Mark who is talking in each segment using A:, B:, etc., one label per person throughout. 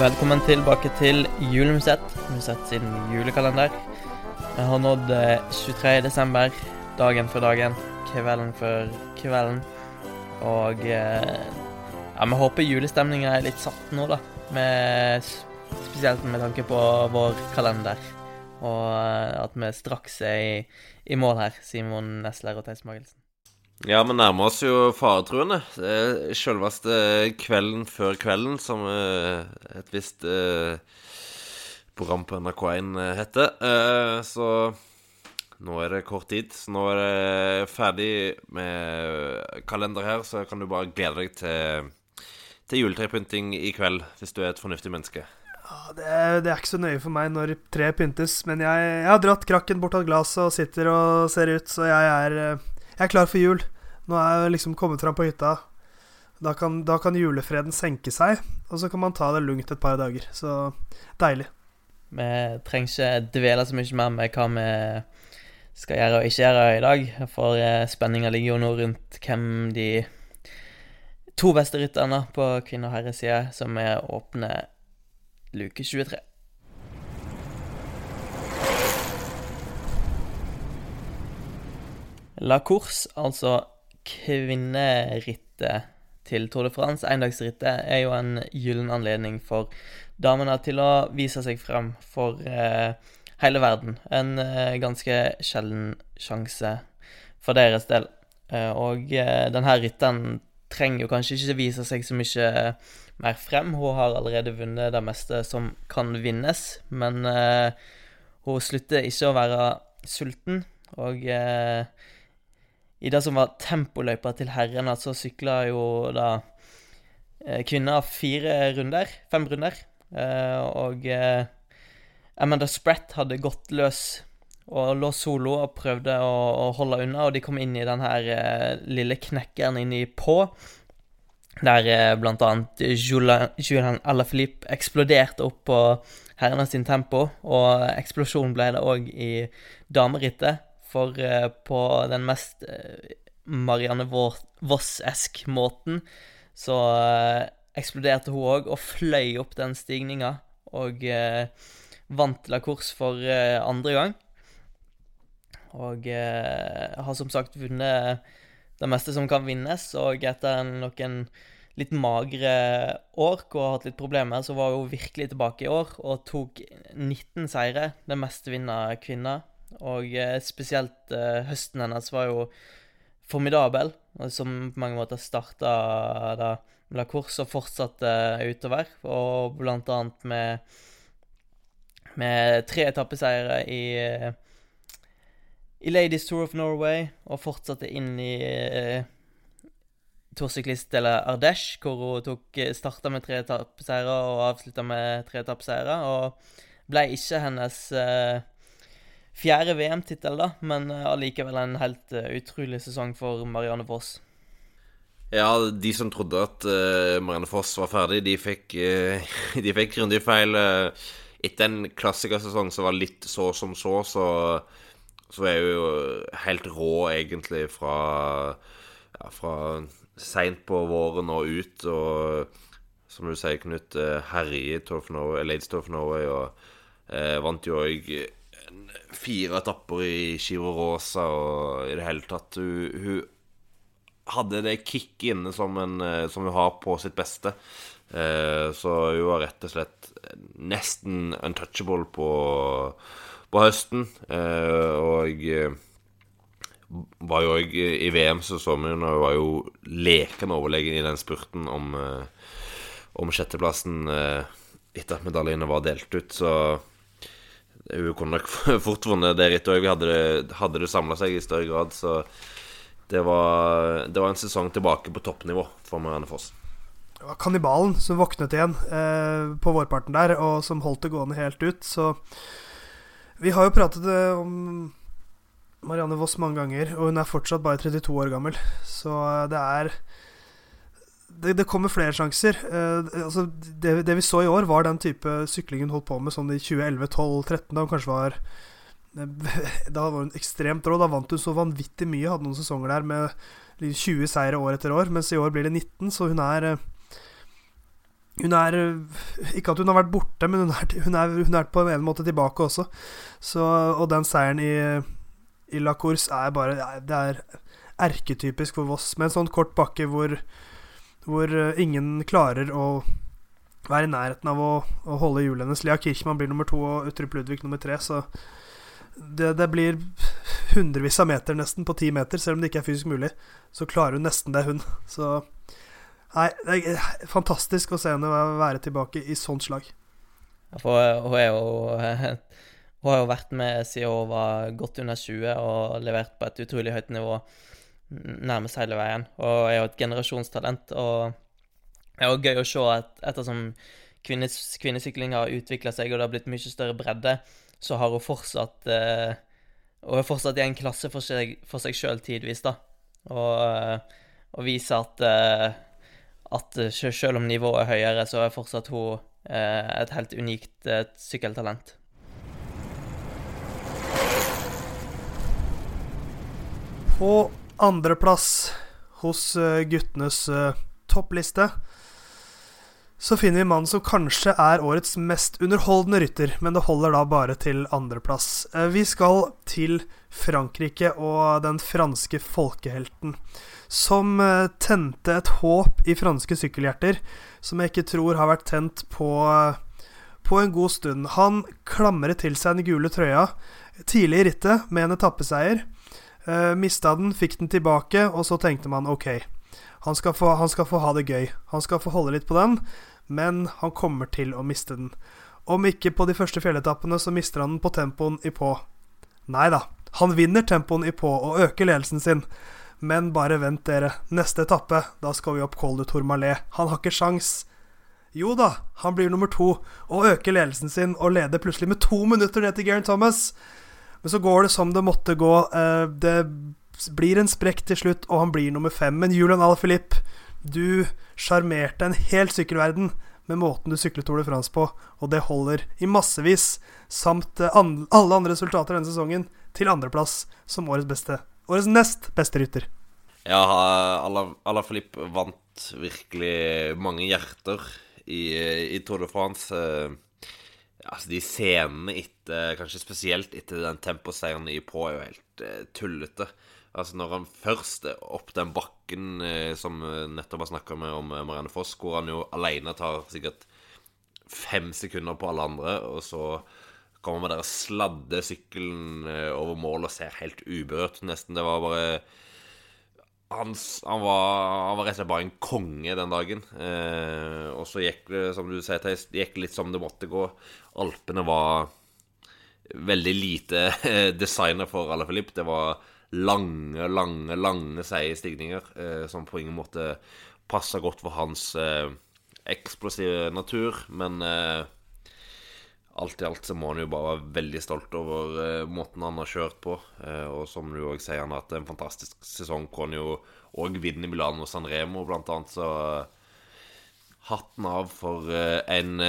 A: Velkommen tilbake til Julemusett, Musett sin julekalender. Vi har nådd eh, 23. desember, dagen for dagen, kvelden for kvelden. Og eh, ja, vi håper julestemninga er litt satt nå, da. Med, spesielt med tanke på vår kalender. Og eh, at vi straks er i, i mål her, Simon Nesler og Theis Magelsen.
B: Ja, vi nærmer oss jo faretruende. Selveste kvelden før kvelden, som eh, et visst eh, program på NRK1 heter. Eh, så nå er det kort tid. Så nå er det ferdig med kalender her, så kan du bare glede deg til, til juletrepynting i kveld, hvis du er et fornuftig menneske.
C: Det, er, det er ikke så nøye for meg når tre pyntes, men jeg, jeg har dratt krakken bort av glasset og sitter og ser ut, så jeg er jeg er klar for jul. Nå er jeg liksom kommet fram på hytta. Da kan, da kan, julefreden senke seg, og så kan man ta det lugnt et par dager. Så deilig.
A: Vi trenger ikke dvele så mye mer med hva vi skal gjøre og ikke gjøre i dag, for eh, spenninga ligger jo nå rundt hvem de to beste rytterne på kvinne- og herreside som er åpne luke 23. La Course, altså kvinnerittet til Tour de France, endagsrittet, er jo en gyllen anledning for damene til å vise seg frem for eh, hele verden. En eh, ganske sjelden sjanse for deres del. Eh, og eh, denne rytteren trenger jo kanskje ikke vise seg så mye mer frem. Hun har allerede vunnet det meste som kan vinnes, men eh, hun slutter ikke å være sulten. Og eh, i det som var tempoløypa til herrene, så sykla jo da eh, kvinner fire runder. Fem runder. Eh, og eh, Amanda Spratt hadde gått løs og lå solo og prøvde å, å holde unna, og de kom inn i den her lille knekkeren inni på. Der eh, blant annet Julian Alaphilippe eksploderte opp på herrene sin tempo, og eksplosjon ble det òg i damerittet. For uh, på den mest uh, Marianne Voss-esk måten så uh, eksploderte hun òg og fløy opp den stigninga. Og vant La Course for andre gang. Og har som sagt vunnet det meste som kan vinnes. Og etter noen litt magre år og har hatt litt problemer, så var hun virkelig tilbake i år og tok 19 seire. Den meste vinner kvinner. Og eh, spesielt eh, høsten hennes var jo formidabel, som på mange måter starta da La Course og fortsatte utover. Og blant annet med, med tre etappeseiere i, i Ladies Tour of Norway, og fortsatte inn i eh, Tour eller Ardesh, hvor hun starta med tre etappeseiere og avslutta med tre etappeseiere. Og ble ikke hennes eh, fjerde VM-tittel, da, men eh, allikevel en helt uh, utrolig sesong for Marianne Foss.
B: Ja, de som trodde at uh, Marianne Foss var ferdig, de fikk, de fikk grundig feil. etter en klassikersesong som var litt så som så, så, så er hun jo helt rå, egentlig, fra, ja, fra seint på våren og ut. Og som du sier, Knut, herje Ladies Tour Norway, og vant jo òg fire etapper i Giro Rosa og i det hele tatt Hun, hun hadde det kicket inne som, en, eh, som, hun har på sitt beste. Eh, så hun var rett og slett nesten untouchable på, på høsten. Eh, og var jo òg i VM så så vi hun var jo lekende overlegen i den spurten om, om sjetteplassen etter at medaljene var delt ut. Så hun kunne nok fort vunnet det rittet òg. Hadde det, hadde det samla seg i større grad. Så det var, det var en sesong tilbake på toppnivå for Marianne Foss.
C: Det var kannibalen som våknet igjen eh, på vårparten der, og som holdt det gående helt ut. Så vi har jo pratet eh, om Marianne Voss mange ganger, og hun er fortsatt bare 32 år gammel. Så eh, det er det, det, kommer flere sjanser. Uh, altså det, det, vi så i år, var den type sykling hun holdt på med sånn i 2011, 12, 13, da hun kanskje var Da var hun ekstremt rå. Da vant hun så vanvittig mye. Hadde noen sesonger der med 20 seire år etter år, mens i år blir det 19, så hun er uh, hun er Ikke at hun har vært borte, men hun er, hun er, hun er på en måte tilbake også. Så, og den seieren i, i La Course er bare Det er erketypisk for Voss. Med en sånn kort bakke hvor, hvor ingen klarer å være i nærheten av å, å holde hjulet hennes. Lea Kirchmann blir nummer to og Utrup Ludvig nummer tre, så det, det, blir hundrevis av meter nesten på ti meter, selv om det ikke er fysisk mulig. Så klarer hun nesten det, hun. Så Nei, det er fantastisk å se henne være tilbake i sånt slag.
A: For hun er jo Hun har jo vært med siden hun var godt under 20 og levert på et utrolig høyt nivå nærmest hele veien. Og er jo et generasjonstalent. Og det er jo gøy å se at ettersom kvinnes, kvinnesykling har utvikla seg, og det har blitt mye større bredde, så har hun fortsatt eh, Og er fortsatt i en klasse for seg, for sjøl tidvis, da. Og, eh, og viser at eh, at selv om nivået er høyere, så er fortsatt hun eh, et helt unikt eh, sykkeltalent.
C: På andreplass hos eh, guttenes toppliste så finner vi mannen som kanskje er årets mest underholdende rytter, men det holder da bare til andreplass. Vi skal til Frankrike og den franske folkehelten som eh, tente et håp i franske sykkelhjerter som jeg ikke tror har vært tent på, på en god stund. Han klamret til seg den gule trøya tidlig i rittet med en etappeseier. Uh, mista den, fikk den tilbake, og så tenkte man OK, han skal, få, han skal få ha det gøy. Han skal få holde litt på den, men han kommer til å miste den. Om ikke på de første fjelletappene, så mister han den på tempoen i på. Nei da, han vinner tempoen i på og øker ledelsen sin. Men bare vent, dere. Neste etappe, da skal vi opp Col de Tourmalet. Han har ikke sjans. Jo da, han blir nummer to og øker ledelsen sin og leder plutselig med to minutter ned til Garen Thomas. Men så går det som det måtte gå. Eh, det blir en sprekk til slutt, og han blir nummer fem. Men Julian Alaphilippe, du sjarmerte en hel sykkelverden med måten du syklet Tour de France på, og det holder i massevis, samt eh, alle andre resultater denne sesongen, til andreplass som årets beste Årets nest beste rytter.
B: Ja, Ala vant virkelig mange hjerter i, i Tour de France. Altså, de scenene etter, kanskje spesielt etter den temposeieren i på, er jo helt eh, tullete. Altså, når han først er opp den bakken eh, som nettopp har snakka med om uh, Marianne Foss, hvor han jo alene tar sikkert fem sekunder på alle andre, og så kommer med der sladde sykkelen eh, over mål og ser helt uberørt nesten. Det var bare han, han, var, han, var, rett og slett bare en konge den dagen. Eh, og så gikk det, som du sier, Theis, gikk litt som det måtte gå. Alpene var veldig lite eh, designer for Ala Filip. Det var lange, lange, lange seige stigninger eh, som på ingen måte passa godt for hans eh, eksplosive natur. Men eh, alt i alt så må han jo bare være veldig stolt over uh, måten han har kjørt på. Uh, og som du òg sier, han har hatt en fantastisk sesong hvor han jo òg vinner i Milano San Remo, blant annet. Så uh, hatten av for en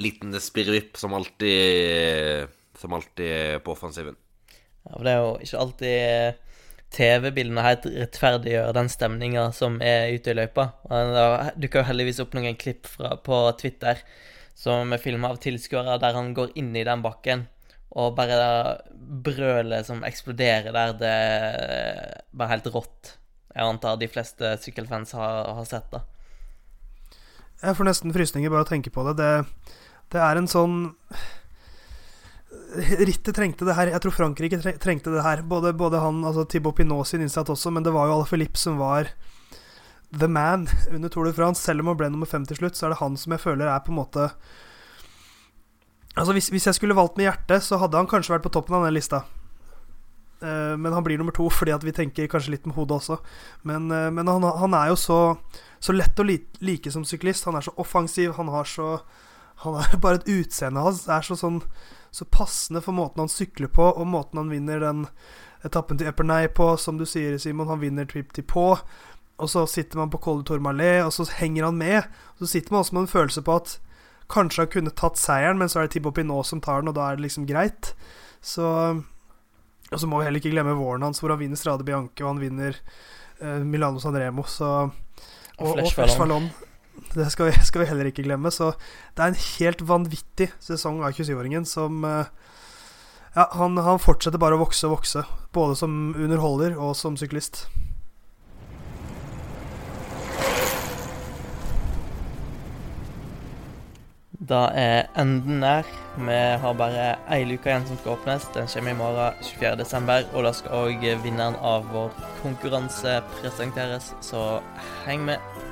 B: liten spirrevipp som alltid Som alltid er på offensiven.
A: Ja, for det er jo ikke alltid TV-bildene helt rettferdiggjør den stemninga som er ute i løypa. Det dukker jo heldigvis opp noen klipp fra, på Twitter som er filma av tilskuere, der han går inn i den bakken. Og bare brølet som eksploderer der, det er bare helt rått. Jeg antar de fleste sykkelfans har, har sett det.
C: Jeg får nesten frysninger bare av å tenke på det. det. Det er en sånn Rittet trengte det her. Jeg tror Frankrike trengte det her. Både, både han, altså Thibaut Pinot sin innsats også, men det var jo Alaphilippe som var the man under Tour de France. Selv om han ble nummer fem til slutt, så er det han som jeg føler er på en måte Altså Hvis, hvis jeg skulle valgt med hjertet, så hadde han kanskje vært på toppen av den lista. Uh, men han blir nummer to fordi at vi tenker kanskje litt med hodet også. Men, uh, men han, han, er jo så, så lett å li like som syklist. Han er så offensiv. Han har så Han er bare et utseende hans er så sånn Så passende for måten han sykler på, og måten han vinner den etappen til Epernay på, som du sier, Simon. Han vinner trip til på og så sitter man på Col de Tourmalet, og så henger han med. Og så sitter man også med en følelse på at kanskje han kunne tatt seieren, men så er det Tibo Pinot som tar den, og da er det liksom greit. Så Og så må vi heller ikke glemme våren hans, hvor han vinner Strade Bianche, og han vinner uh, Milano San Remo, så
A: Og, og Flesh Fallon.
C: Det skal vi, skal vi, heller ikke glemme. Så det er en helt vanvittig sesong av 27-åringen som uh, Ja, han, han, fortsetter bare å vokse og vokse. Både som underholder og som syklist.
A: Da er enden nær. Vi har bare ei luke igjen som skal åpnes. Den kommer i morgen 24.12. Og da skal òg vinneren av vår konkurranse presenteres, så heng med.